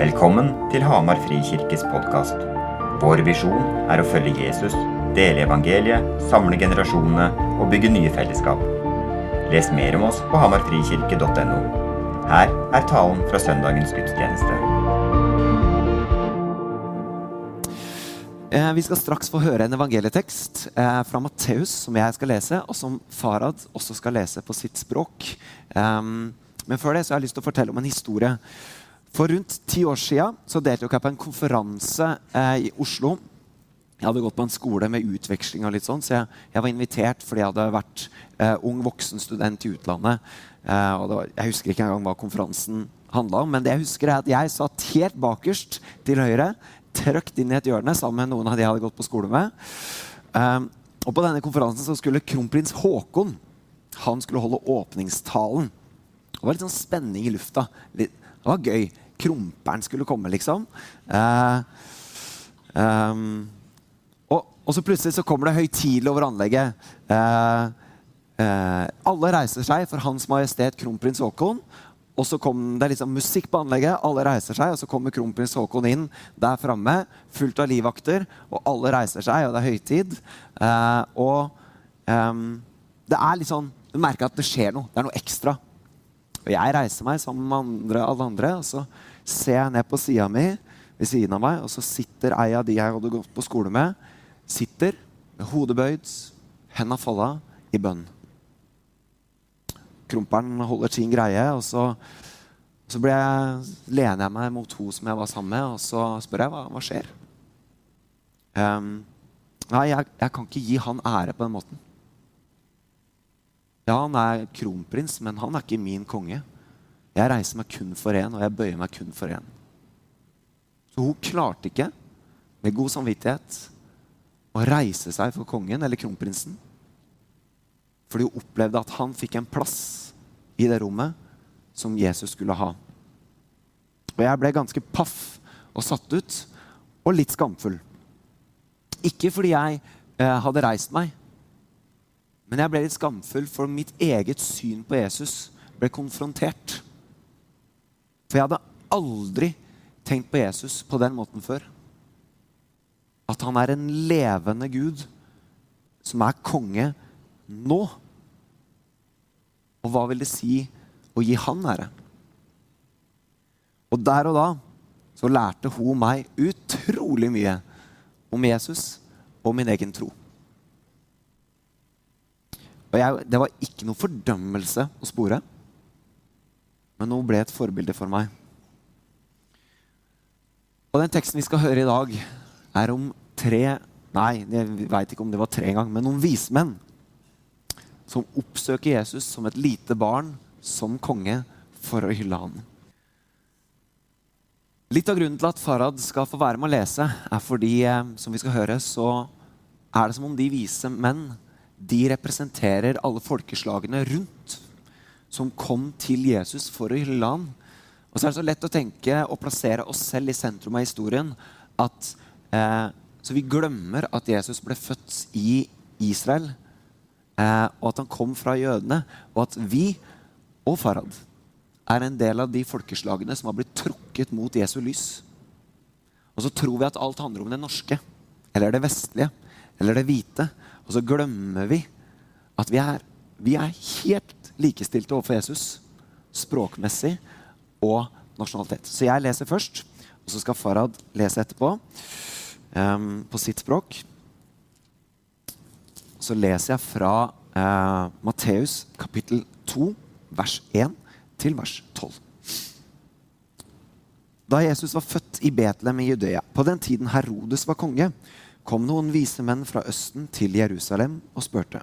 Velkommen til Hamar Frikirkes podkast. Vår visjon er å følge Jesus, dele evangeliet, samle generasjonene og bygge nye fellesskap. Les mer om oss på hamarfrikirke.no. Her er talen fra søndagens gudstjeneste. Eh, Vi skal straks få høre en evangelietekst eh, fra Matteus som jeg skal lese, og som Farad også skal lese på sitt språk. Um, men før det så har jeg lyst til å fortelle om en historie. For rundt ti år så deltok jeg på en konferanse eh, i Oslo. Jeg hadde gått på en skole med utveksling, og litt sånn, så jeg, jeg var invitert fordi jeg hadde vært eh, ung voksen student i utlandet. Eh, var, jeg husker ikke engang hva konferansen handla om, men det jeg husker er at jeg satt helt bakerst til høyre, trøkt inn i et hjørne sammen med noen av de jeg hadde gått på skole med. Um, og på denne konferansen skulle kronprins Haakon han skulle holde åpningstalen. Det var litt sånn spenning i lufta. Litt, det var gøy. Kromperen skulle komme, liksom. Eh, um, og, og, så plutselig så kommer det høytidelig over anlegget. Eh, eh, alle reiser seg for Hans Majestet Kronprins Haakon. Og så kom det liksom musikk på anlegget, alle reiser seg, og så kommer kronprins Haakon inn der framme, fullt av livvakter, og alle reiser seg, og det er høytid. Eh, og um, det er litt sånn Du merker at det skjer noe. Det er noe ekstra. Og jeg reiser meg sammen med andre, alle andre, og så ser jeg ned på sida mi ved siden av meg, og så sitter ei av de jeg hadde gått på skole med, sitter med hodet bøyd, henda folda, i bønn. Kromperen holder sin greie, og så, så jeg, lener jeg meg mot hun som jeg var sammen med, og så spør jeg hva, hva skjer. Um, nei, jeg, jeg kan ikke gi han ære på den måten. Ja, han er kronprins, men han er ikke min konge. Jeg reiser meg kun for én, og jeg bøyer meg kun for én. Så hun klarte ikke, med god samvittighet, å reise seg for kongen eller kronprinsen. Fordi hun opplevde at han fikk en plass i det rommet som Jesus skulle ha. Og jeg ble ganske paff og satt ut, og litt skamfull. Ikke fordi jeg eh, hadde reist meg, men jeg ble litt skamfull for mitt eget syn på Jesus ble konfrontert. For jeg hadde aldri tenkt på Jesus på den måten før. At han er en levende Gud som er konge nå. Og hva vil det si å gi han ære? Og der og da så lærte hun meg utrolig mye om Jesus og min egen tro. Og jeg, Det var ikke noe fordømmelse å spore, men hun ble et forbilde for meg. Og den teksten vi skal høre i dag, er om tre Nei, jeg veit ikke om det var tre engang, men noen vismenn som oppsøker Jesus som et lite barn, som konge, for å hylle ham. Litt av grunnen til at Farad skal få være med å lese, er fordi, eh, som vi skal høre, så er det som om de vise menn de representerer alle folkeslagene rundt som kom til Jesus for å hylle han. Og så er det så lett å tenke og plassere oss selv i sentrum av historien at eh, så vi glemmer at Jesus ble født i Israel, eh, og at han kom fra jødene, og at vi og Farad er en del av de folkeslagene som har blitt trukket mot Jesu lys. Og så tror vi at alt handler om det norske, eller det vestlige, eller det hvite. Og så glemmer vi at vi er, vi er helt likestilte overfor Jesus språkmessig og nasjonalitet. Så jeg leser først, og så skal Farad lese etterpå um, på sitt språk. Så leser jeg fra uh, Matteus kapittel 2, vers 1 til vers 12. Da Jesus var født i Betlehem i Judea, på den tiden Herodes var konge, kom noen vise menn fra Østen til Jerusalem og spurte,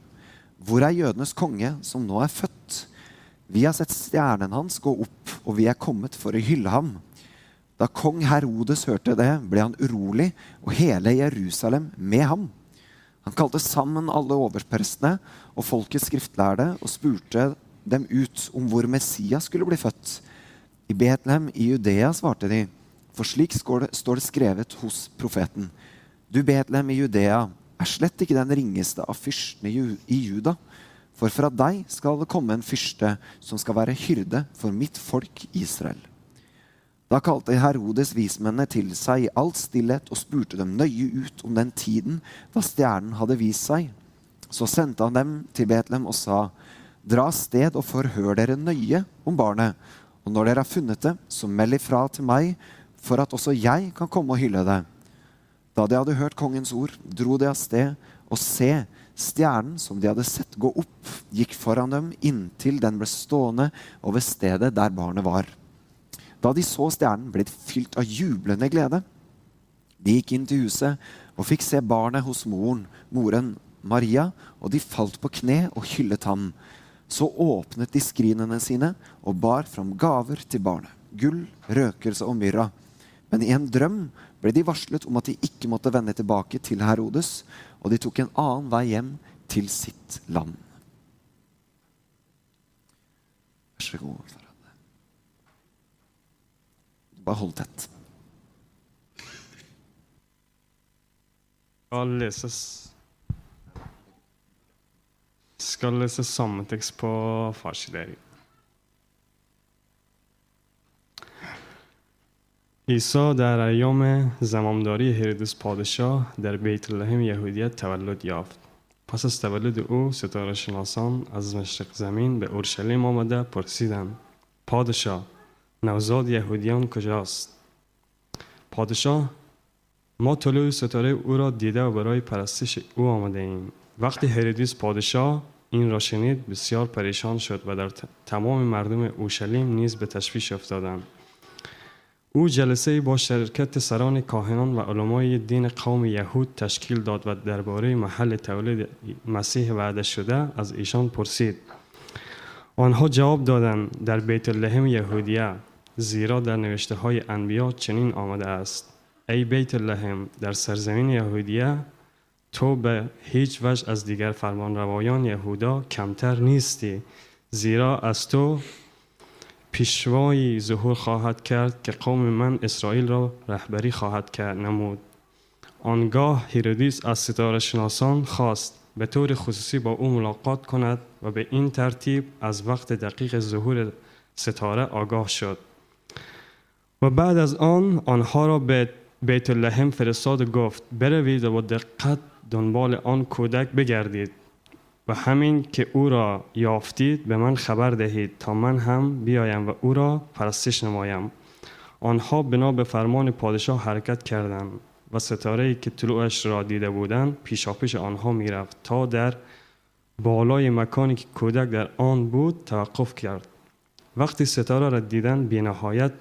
hvor er jødenes konge som nå er født? Vi har sett stjernen hans gå opp, og vi er kommet for å hylle ham. Da kong Herodes hørte det, ble han urolig, og hele Jerusalem med ham. Han kalte sammen alle overprestene og folkets skriftlærde og spurte dem ut om hvor Messias skulle bli født. I Betlehem i Judea svarte de, for slik står det skrevet hos profeten. Du Betlehem i Judea er slett ikke den ringeste av fyrstene i Juda. For fra deg skal det komme en fyrste som skal være hyrde for mitt folk Israel. Da kalte Herodes vismennene til seg i all stillhet og spurte dem nøye ut om den tiden da stjernen hadde vist seg. Så sendte han dem til Betlehem og sa, Dra sted og forhør dere nøye om barnet, og når dere har funnet det, så meld ifra til meg, for at også jeg kan komme og hylle det. Da de hadde hørt kongens ord, dro de av sted, og se, stjernen som de hadde sett gå opp, gikk foran dem inntil den ble stående over stedet der barnet var. Da de så stjernen, ble de fylt av jublende glede. De gikk inn til huset og fikk se barnet hos moren, moren Maria, og de falt på kne og hyllet ham. Så åpnet de skrinene sine og bar fram gaver til barnet. Gull, røkelse og myrra. Men i en drøm ble de varslet om at de ikke måtte vende tilbake til Herodes, og de tok en annen vei hjem til sitt land. Vær så god. Bare hold tett. skal leses skal lese samme tekst på farsidering. عیسی در ایام زمامداری هرودس پادشاه در بیت لحم یهودیت تولد یافت. پس از تولد او ستاره شناسان از مشرق زمین به اورشلیم آمده پرسیدند پادشاه نوزاد یهودیان کجاست؟ پادشاه ما طلوع ستاره او را دیده و برای پرستش او آمده ایم. وقتی هرودیس پادشاه این را شنید بسیار پریشان شد و در تمام مردم اورشلیم نیز به تشویش افتادند. او جلسه با شرکت سران کاهنان و علمای دین قوم یهود تشکیل داد و درباره محل تولد مسیح وعده شده از ایشان پرسید. آنها جواب دادند در بیت لحم یهودیه زیرا در نوشته های انبیا چنین آمده است. ای بیت لحم در سرزمین یهودیه تو به هیچ وجه از دیگر فرمان روایان یهودا کمتر نیستی زیرا از تو پیشوایی ظهور خواهد کرد که قوم من اسرائیل را رهبری خواهد کرد نمود. آنگاه هیرودیس از ستاره شناسان خواست به طور خصوصی با او ملاقات کند و به این ترتیب از وقت دقیق ظهور ستاره آگاه شد. و بعد از آن آنها را به بیت لحم فرستاد و گفت بروید و با دقت دنبال آن کودک بگردید. و همین که او را یافتید به من خبر دهید تا من هم بیایم و او را پرستش نمایم. آنها بنا به فرمان پادشاه حرکت کردند و ستاره ای که طلوعش را دیده بودند پیشاپیش آنها می‌رفت تا در بالای مکانی که کودک در آن بود توقف کرد. وقتی ستاره را دیدن بینهایت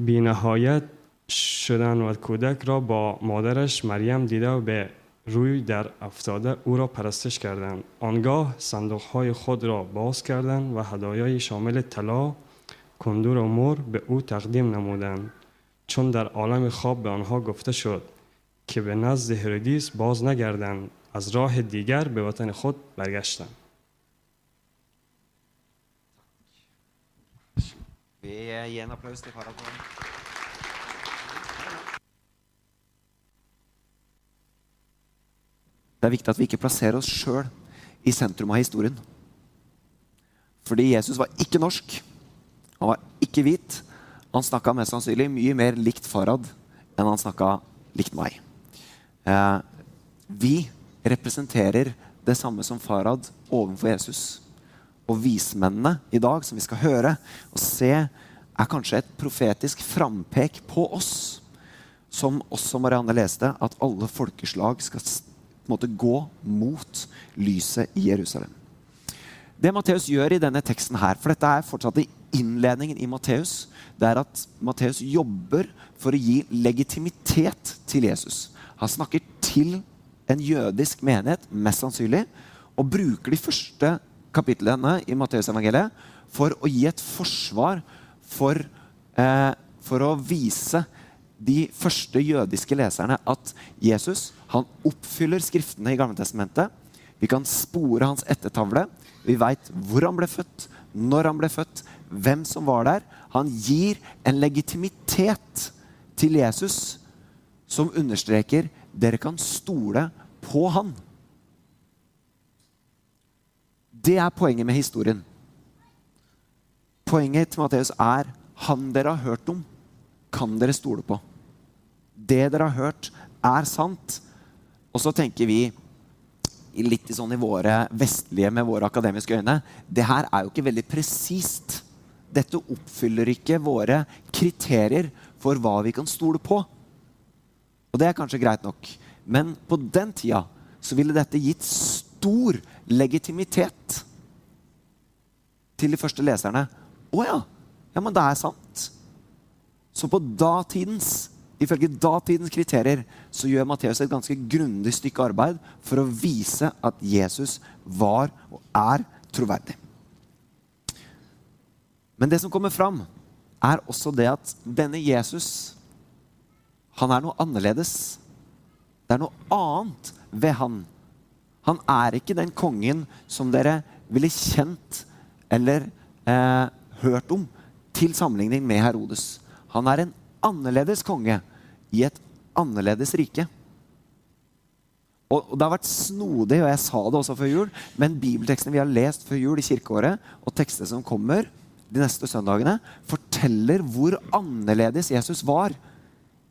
بینهایت شدن و کودک را با مادرش مریم دیده و به روی در افتاده او را پرستش کردند. آنگاه صندوق های خود را باز کردند و هدایای شامل طلا کندور و مر به او تقدیم نمودند. چون در عالم خواب به آنها گفته شد که به نزد هرودیس باز نگردند از راه دیگر به وطن خود برگشتند. Vi gir en applaus til Farad. Det er viktig at vi ikke plasserer oss sjøl i sentrum av historien. Fordi Jesus var ikke norsk. Han var ikke hvit. Han snakka mest sannsynlig mye mer likt Farad enn han snakka likt meg. Eh, vi representerer det samme som Farad overfor Jesus. Og vismennene i dag, som vi skal høre og se, er kanskje et profetisk frampek på oss. Som også Marianne leste, at alle folkeslag skal måte gå mot lyset i Jerusalem. Det Matteus gjør i denne teksten her, for dette er fortsatt i innledningen i Matteus, det er at Matteus jobber for å gi legitimitet til Jesus. Han snakker til en jødisk menighet, mest sannsynlig, og bruker de første kapitlene i Matteusevangeliet for å gi et forsvar for, eh, for å vise de første jødiske leserne at Jesus han oppfyller skriftene i Gamletestamentet. Vi kan spore hans ettertavle. Vi veit hvor han ble født, når han ble født, hvem som var der. Han gir en legitimitet til Jesus som understreker dere kan stole på han. Det er poenget med historien. Poenget til Matteus er Han dere har hørt om, kan dere stole på. Det dere har hørt, er sant. Og så tenker vi litt sånn i våre vestlige med våre akademiske øyne det her er jo ikke veldig presist. Dette oppfyller ikke våre kriterier for hva vi kan stole på. Og det er kanskje greit nok. Men på den tida så ville dette gitt stor legitimitet til de første leserne. Å ja. Ja, men det er sant. Så på datidens Ifølge datidens kriterier så gjør Matteus et ganske grundig stykke arbeid for å vise at Jesus var og er troverdig. Men det som kommer fram, er også det at denne Jesus han er noe annerledes. Det er noe annet ved han. Han er ikke den kongen som dere ville kjent eller eh, hørt om til sammenligning med Herodes. Han er en annerledes konge i et annerledes rike. Og, Det har vært snodig, og jeg sa det også før jul, men bibeltekstene vi har lest før jul i kirkeåret, og tekstene som kommer de neste søndagene, forteller hvor annerledes Jesus var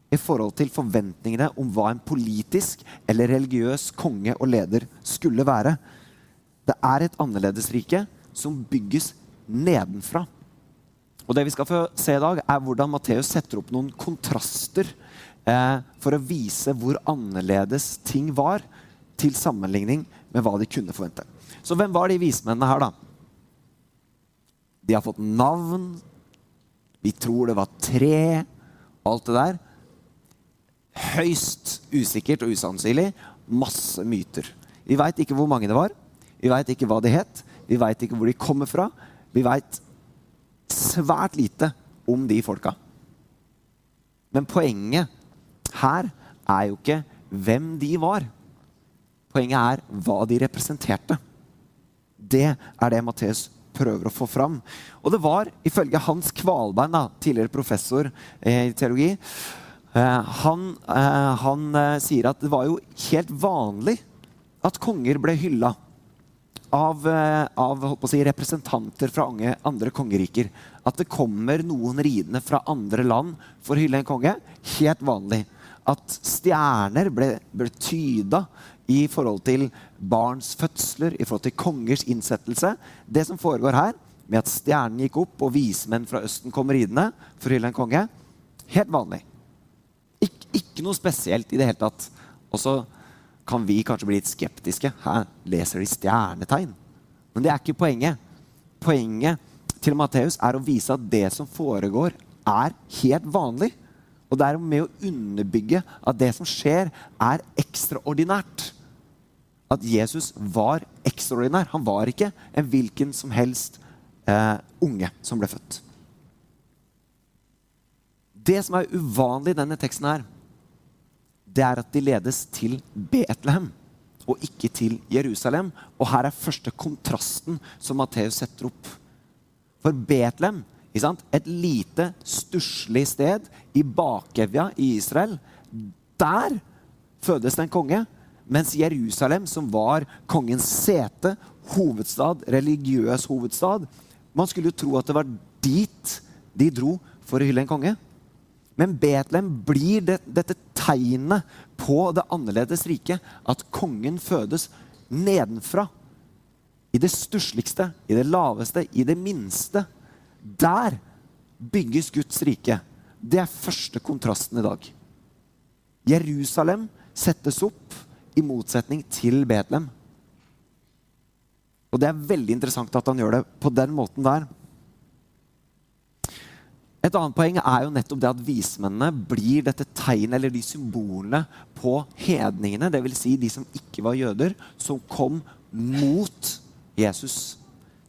i forhold til forventningene om hva en politisk eller religiøs konge og leder skulle være. Det er et annerledesrike som bygges nedenfra. Og Det vi skal få se i dag, er hvordan Matteus setter opp noen kontraster eh, for å vise hvor annerledes ting var, til sammenligning med hva de kunne forvente. Så hvem var de vismennene her, da? De har fått navn. Vi tror det var tre. Alt det der. Høyst usikkert og usannsynlig. Masse myter. Vi veit ikke hvor mange det var. Vi veit ikke hva de het. Vi veit ikke hvor de kommer fra. Vi veit svært lite om de folka. Men poenget her er jo ikke hvem de var. Poenget er hva de representerte. Det er det Matteus prøver å få fram. Og det var, ifølge Hans Kvalbein, da, tidligere professor i teologi, eh, han, eh, han eh, sier at det var jo helt vanlig at konger ble hylla av, av si, representanter fra andre kongeriker. At det kommer noen ridende fra andre land for å hylle en konge. Helt vanlig at stjerner ble, ble tyda i forhold til barns fødsler, i forhold til kongers innsettelse. Det som foregår her, med at stjernen gikk opp og vismenn fra Østen kom ridende for å hylle en konge, helt vanlig. Ik ikke noe spesielt i det hele tatt. Og så kan vi kanskje bli litt skeptiske. Her leser de stjernetegn. Men det er ikke poenget. Poenget til Matteus er å vise at det som foregår, er helt vanlig. Og det er med å underbygge at det som skjer, er ekstraordinært. At Jesus var ekstraordinær. Han var ikke en hvilken som helst eh, unge som ble født. Det som er uvanlig i denne teksten, her, det er at de ledes til Betlehem og ikke til Jerusalem. Og her er første kontrasten som Matteus setter opp. For Betlehem et lite, stusslig sted i bakevja i Israel. Der fødes det en konge. Mens Jerusalem, som var kongens sete, hovedstad, religiøs hovedstad Man skulle jo tro at det var dit de dro for å hylle en konge. Men Betlehem blir det, dette tegnet på det annerledes riket. At kongen fødes nedenfra. I det stussligste, i det laveste, i det minste. Der bygges Guds rike. Det er første kontrasten i dag. Jerusalem settes opp i motsetning til Betlehem. Og det er veldig interessant at han gjør det på den måten der. Et annet poeng er jo nettopp det at vismennene blir dette tegnet, eller de symbolene, på hedningene. Dvs. Si de som ikke var jøder, som kom mot Jesus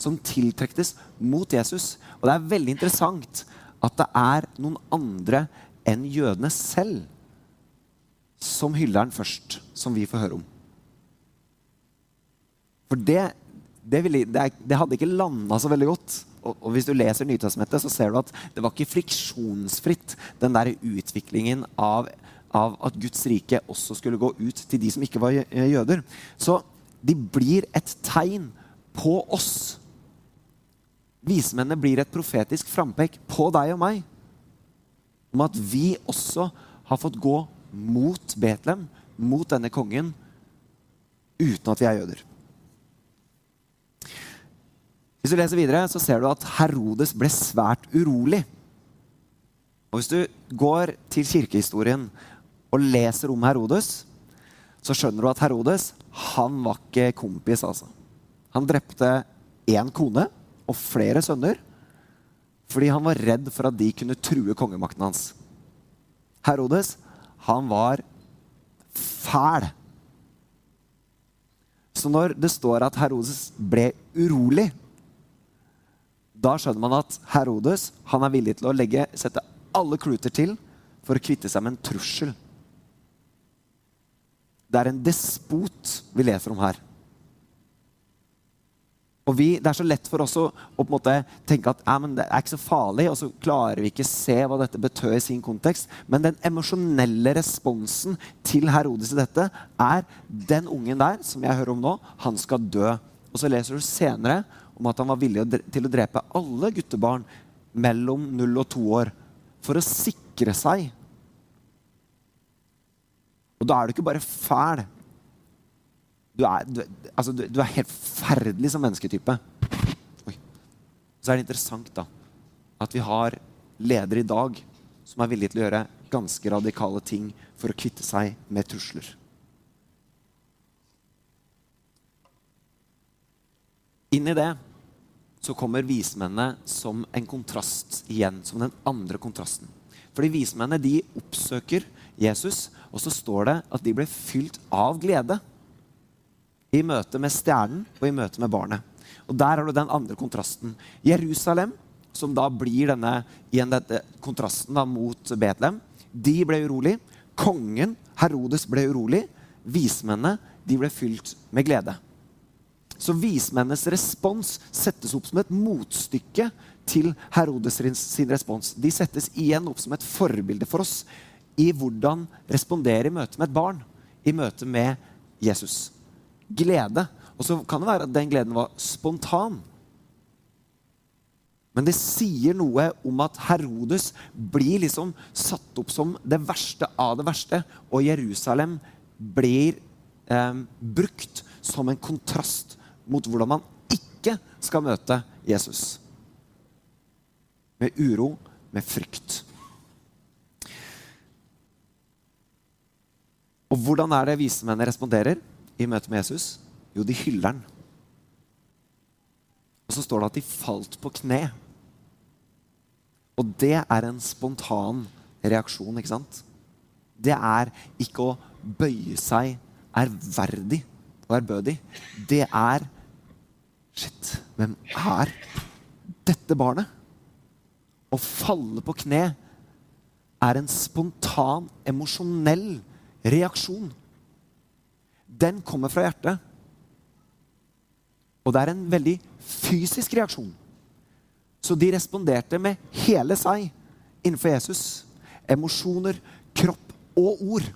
som tiltrektes mot Jesus. Og det er veldig interessant at det er noen andre enn jødene selv som hyller den først, som vi får høre om. For det, det, ville, det, hadde ikke landa så veldig godt. Og, hvis du leser Nytestamentet, så ser du at det var ikke friksjonsfritt, den der utviklingen av, av at Guds rike også skulle gå ut til de som ikke var jøder. Så de blir et tegn på oss Vismennene blir et profetisk frampek på deg og meg om at vi også har fått gå mot Betlehem, mot denne kongen, uten at vi er jøder. Hvis du leser videre, så ser du at Herodes ble svært urolig. Og Hvis du går til kirkehistorien og leser om Herodes, så skjønner du at Herodes han var ikke kompis. altså. Han drepte én kone og flere sønner fordi han var redd for at de kunne true kongemakten hans. Herodes, han var fæl. Så når det står at Herodes ble urolig, da skjønner man at Herodes han er villig til å legge, sette alle kluter til for å kvitte seg med en trussel. Det er en despot vi leser om her. Og vi, Det er så lett for oss å, å tenke at det er ikke så farlig, og så klarer vi ikke se hva dette betød i sin kontekst. Men den emosjonelle responsen til Herodes i dette er den ungen der som jeg hører om nå, han skal dø. Og så leser du senere om at han var villig til å drepe alle guttebarn mellom 0 og 2 år for å sikre seg. Og da er du ikke bare fæl, du er, du, altså, du, du er helt forferdelig som mennesketype. Oi. Så er det interessant da, at vi har ledere i dag som er villige til å gjøre ganske radikale ting for å kvitte seg med trusler. Inn i det så kommer vismennene som en kontrast igjen. Som den andre kontrasten. Fordi vismennene de oppsøker Jesus, og så står det at de ble fylt av glede i møte med stjernen og i møte med barnet. Og Der har du den andre kontrasten. Jerusalem, som da blir denne igjen dette kontrasten da, mot Betlehem, de ble urolig. Kongen, Herodes, ble urolig. Vismennene de ble fylt med glede. Så vismennenes respons settes opp som et motstykke til Herodes sin respons. De settes igjen opp som et forbilde for oss i hvordan respondere i møte med et barn, i møte med Jesus glede. Og så kan det være at den gleden var spontan. Men det sier noe om at Herodes blir liksom satt opp som det verste av det verste. Og Jerusalem blir eh, brukt som en kontrast mot hvordan man ikke skal møte Jesus. Med uro, med frykt. Og hvordan er det vismennene responderer? i møte med Jesus? Jo, de hyller han. Og så står det at de falt på kne. Og det er en spontan reaksjon, ikke sant? Det er ikke å bøye seg ærverdig og ærbødig. Det er Shit, hvem er dette barnet? Å falle på kne er en spontan, emosjonell reaksjon den kommer fra hjertet. Og det er en veldig fysisk reaksjon. Så de responderte med hele seg innenfor Jesus. Emosjoner, kropp og ord.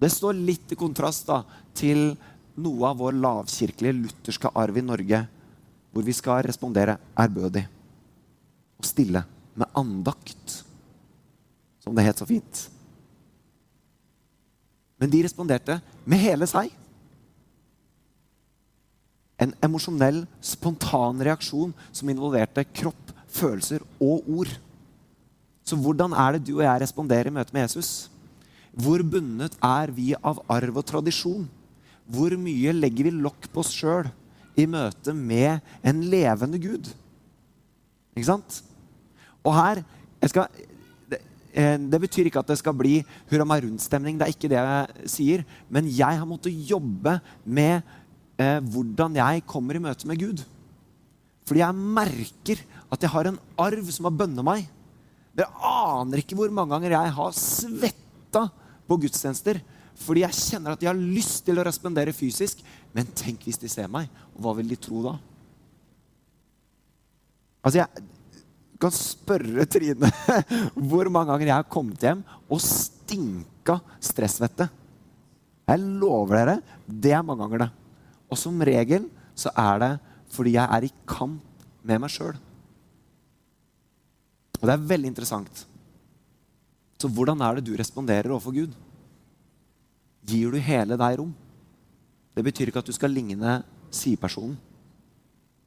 Det står litt i kontrast da, til noe av vår lavkirkelige lutherske arv i Norge, hvor vi skal respondere ærbødig og stille med andakt, som det het så fint. Men de responderte med hele seg. En emosjonell, spontan reaksjon som involverte kropp, følelser og ord. Så hvordan er det du og jeg responderer i møte med Jesus? Hvor bundet er vi av arv og tradisjon? Hvor mye legger vi lokk på oss sjøl i møte med en levende Gud? Ikke sant? Og her skal, det, det betyr ikke at det skal bli hurra meg rundt-stemning. Det er ikke det jeg sier. Men jeg har måttet jobbe med eh, hvordan jeg kommer i møte med Gud. Fordi jeg merker at jeg har en arv som har bønnet meg. Dere aner ikke hvor mange ganger jeg har svetta på gudstjenester fordi jeg kjenner at de har lyst til å respondere fysisk. Men tenk hvis de ser meg, hva vil de tro da? Altså, jeg, kan spørre Trine hvor mange ganger jeg har kommet hjem og stinka stressvette. Jeg lover dere, det er mange ganger det. Og som regel så er det fordi jeg er i kamp med meg sjøl. Og det er veldig interessant. Så hvordan er det du responderer overfor Gud? Gir du hele deg rom? Det betyr ikke at du skal ligne sidepersonen.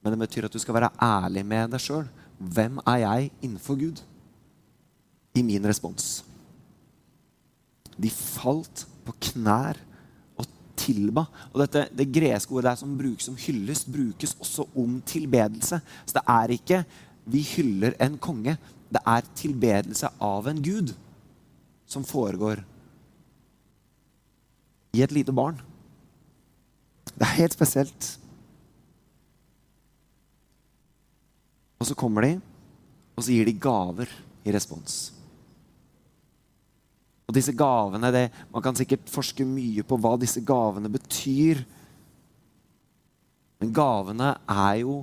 Men det betyr at du skal være ærlig med deg sjøl. Hvem er jeg innenfor Gud? I min respons. De falt på knær og tilba. Og dette, Det greske ordet der som brukes som hyllest, brukes også om tilbedelse. Så det er ikke 'vi hyller en konge'. Det er tilbedelse av en gud som foregår i et lite barn. Det er helt spesielt. Og så kommer de, og så gir de gaver i respons. Og disse gavene, det, Man kan sikkert forske mye på hva disse gavene betyr. Men gavene er jo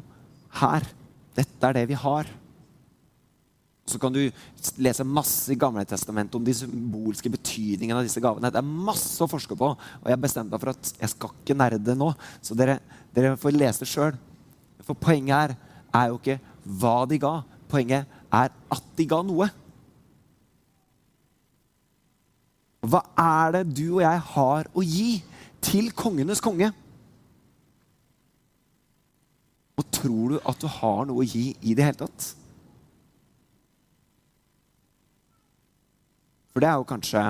her. Dette er det vi har. Så kan du lese masse i Gamle testamentet om de symbolske betydningene av disse gavene. Det er masse å forske på, og jeg bestemte meg for at jeg skal ikke nerde nå. Så dere, dere får lese sjøl. For poenget her er jo ikke hva de ga. Poenget er at de ga noe. Hva er det du og jeg har å gi til kongenes konge? Og tror du at du har noe å gi i det hele tatt? For det er jo kanskje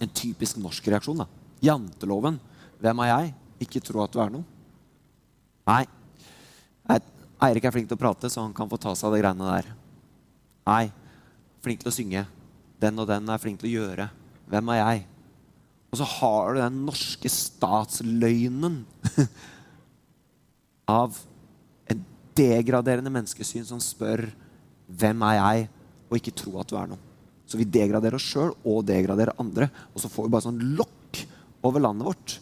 en typisk norsk reaksjon. da. Janteloven. Hvem er jeg? Ikke tro at du er noe. Nei. Eirik er flink til å prate, så han kan få ta seg av de greiene der. Nei. Flink til å synge. Den og den er flink til å gjøre. Hvem er jeg? Og så har du den norske statsløgnen av en degraderende menneskesyn som spør hvem er jeg, og ikke tro at du er noe. Så vi degraderer oss sjøl og degraderer andre. Og så får vi bare sånn lokk over landet vårt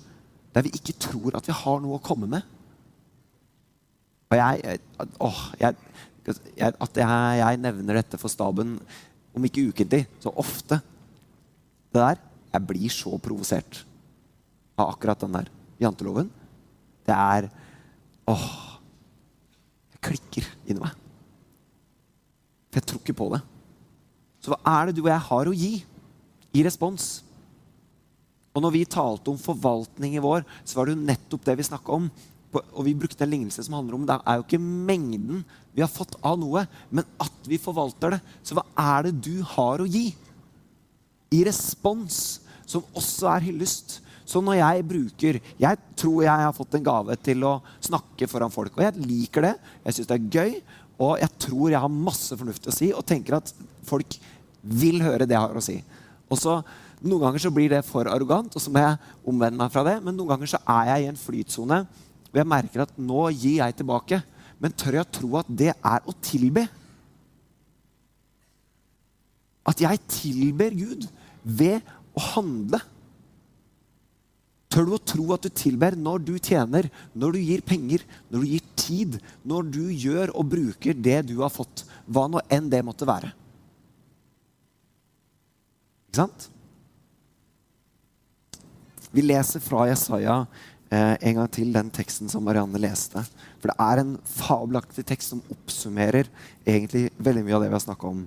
der vi ikke tror at vi har noe å komme med. Og jeg, åh, jeg, jeg At jeg, jeg nevner dette for staben, om ikke ukentlig, så ofte det der Jeg blir så provosert av akkurat den der janteloven. Det er Åh. Jeg klikker inni meg. For jeg tror ikke på det. Så hva er det du og jeg har å gi i respons? Og når vi talte om forvaltning i vår, så var det jo nettopp det vi snakka om. Og vi brukte en lignelse som handler om det er jo ikke mengden vi har fått av noe, men at vi forvalter det. Så hva er det du har å gi? I respons, som også er hyllest. Så når jeg bruker Jeg tror jeg har fått en gave til å snakke foran folk. Og jeg liker det. Jeg syns det er gøy. Og jeg tror jeg har masse fornuftig å si, og tenker at folk vil høre det jeg har å si. Og så Noen ganger så blir det for arrogant, og så må jeg omvende meg fra det. Men noen ganger så er jeg i en flytsone hvor jeg merker at nå gir jeg tilbake. Men tør jeg tro at det er å tilbe? At jeg tilber Gud ved å handle? Tør du å tro at du tilber når du tjener, når du gir penger, når du gir tid, når du gjør og bruker det du har fått, hva nå enn det måtte være? Ikke sant? Vi leser fra Jesaja eh, en gang til den teksten som Marianne leste. For det er en fabelaktig tekst som oppsummerer egentlig veldig mye av det vi har snakka om.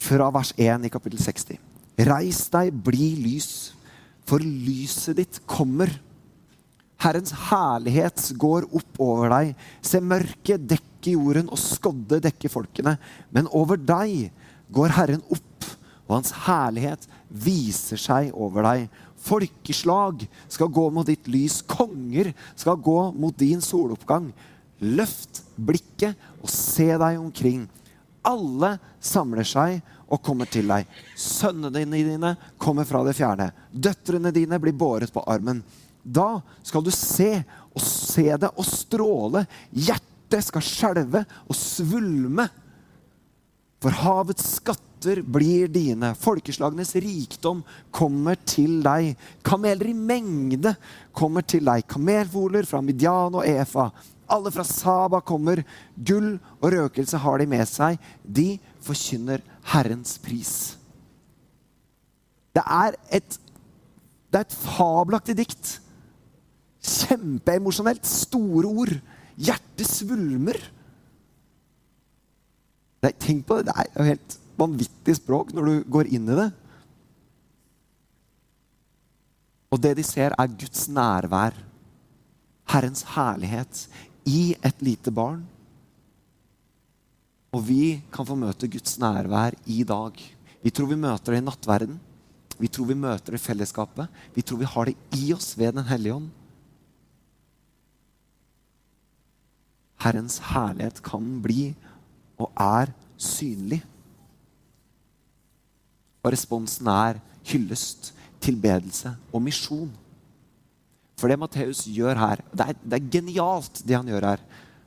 Fra vers 1 i kapittel 60. Reis deg, bli lys, for lyset ditt kommer. Herrens herlighet går opp over deg. Se, mørket dekke jorden, og skodde dekke folkene. Men over deg går Herren opp og hans herlighet viser seg over deg. Folkeslag skal gå mot ditt lys, konger skal gå mot din soloppgang. Løft blikket og se deg omkring. Alle samler seg og kommer til deg. Sønnene dine kommer fra det fjerne. Døtrene dine blir båret på armen. Da skal du se og se det og stråle. Hjertet skal skjelve og svulme. For havets skatt skatter blir dine. Folkeslagenes rikdom kommer til deg. Kameler i mengde kommer til deg. Kamelfoler fra Midian og Efa. Alle fra Saba kommer. Gull og røkelse har de med seg. De forkynner Herrens pris. Det er et, det er et fabelaktig dikt. Kjempeemosjonelt. Store ord. Hjertet svulmer. Nei, tenk på det. Det er jo helt vanvittig språk når du går inn i det. Og det de ser, er Guds nærvær. Herrens herlighet i et lite barn. Og vi kan få møte Guds nærvær i dag. Vi tror vi møter det i nattverden. Vi tror vi møter det i fellesskapet. Vi tror vi har det i oss ved Den hellige ånd. Herrens herlighet kan bli og er synlig. Og responsen er hyllest, tilbedelse og misjon. For det Matteus gjør her, det er, det er genialt, det han gjør her.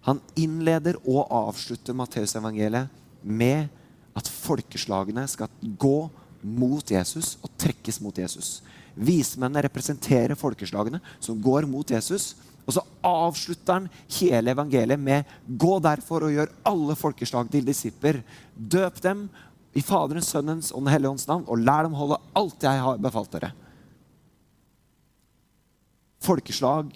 Han innleder og avslutter Matteusevangeliet med at folkeslagene skal gå mot Jesus og trekkes mot Jesus. Vismennene representerer folkeslagene som går mot Jesus. Og så avslutter han hele evangeliet med Gå derfor og gjør alle folkeslag til disipler. Døp dem i Faderens, Sønnens og Den hellige ånds navn, og lær dem holde alt jeg har befalt dere. Folkeslag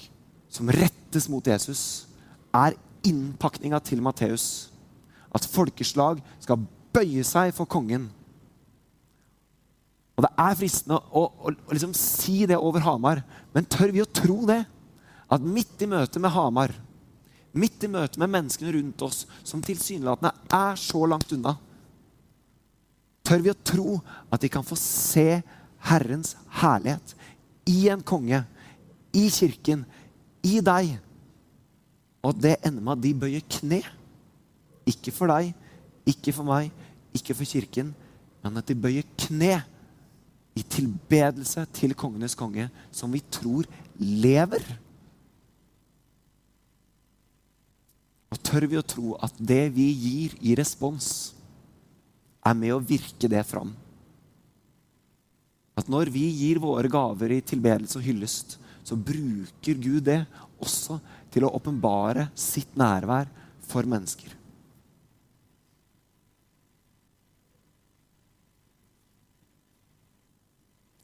som rettes mot Jesus, er innpakninga til Matteus. At folkeslag skal bøye seg for kongen. Og Det er fristende å, å, å liksom si det over Hamar, men tør vi å tro det? At midt i møtet med Hamar, midt i møtet med menneskene rundt oss, som tilsynelatende er så langt unna, tør vi å tro at de kan få se Herrens herlighet i en konge, i kirken, i deg. Og det ender med at de bøyer kne. Ikke for deg, ikke for meg, ikke for kirken, men at de bøyer kne i tilbedelse til kongenes konge, som vi tror lever. Og tør vi å tro at det vi gir i respons, er med å virke det fram? At når vi gir våre gaver i tilbedelse og hyllest, så bruker Gud det også til å åpenbare sitt nærvær for mennesker.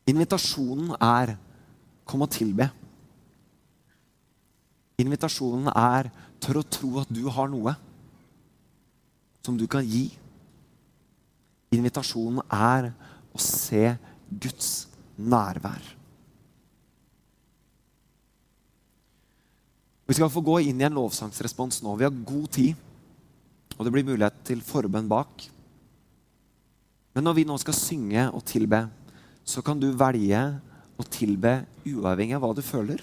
Invitasjonen er 'kom og tilbe'. Invitasjonen er 'tør å tro at du har noe som du kan gi'. Invitasjonen er å se Guds nærvær. Vi skal få gå inn i en lovsangsrespons nå. Vi har god tid, og det blir mulighet til forbønn bak. Men når vi nå skal synge og tilbe, så kan du velge å tilbe uavhengig av hva du føler.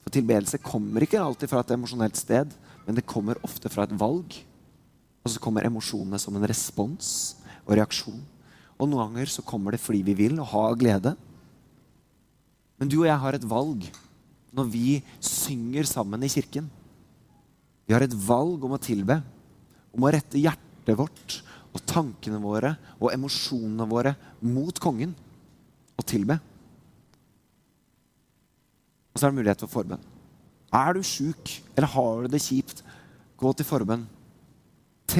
For tilbedelse kommer ikke alltid fra et emosjonelt sted, men det kommer ofte fra et valg. Og så kommer emosjonene som en respons og reaksjon. Og noen ganger så kommer det fordi vi vil og har glede. Men du og jeg har et valg når vi synger sammen i kirken. Vi har et valg om å tilbe, om å rette hjertet vårt og tankene våre og emosjonene våre mot kongen og tilbe. Og så er det mulighet for forbønn. Er du sjuk eller har du det kjipt, gå til forbønn.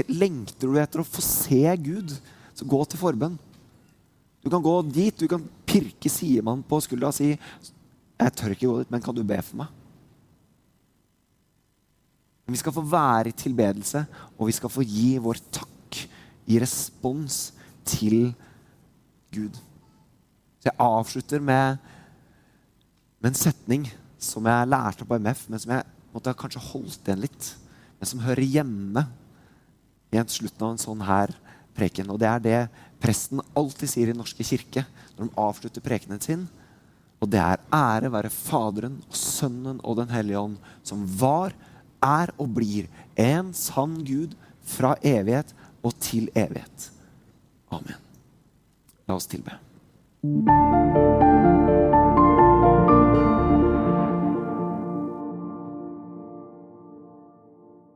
Lengter du etter å få se Gud, så gå til forbønn. Du kan gå dit, du kan pirke sidemannen på skuldra og si 'Jeg tør ikke gå dit, men kan du be for meg?' Vi skal få være i tilbedelse, og vi skal få gi vår takk i respons til Gud. Så jeg avslutter med, med en setning som jeg lærte på MF, men som jeg måtte kanskje holdt igjen litt. Men som hører hjemme i en slutten av en sånn her preken. Og det er det presten alltid sier i norske kirke når de avslutter prekenen sin. Og det er ære være Faderen og Sønnen og Den hellige ånd, som var, er og blir en sann Gud fra evighet og til evighet. Amen. La oss tilbe.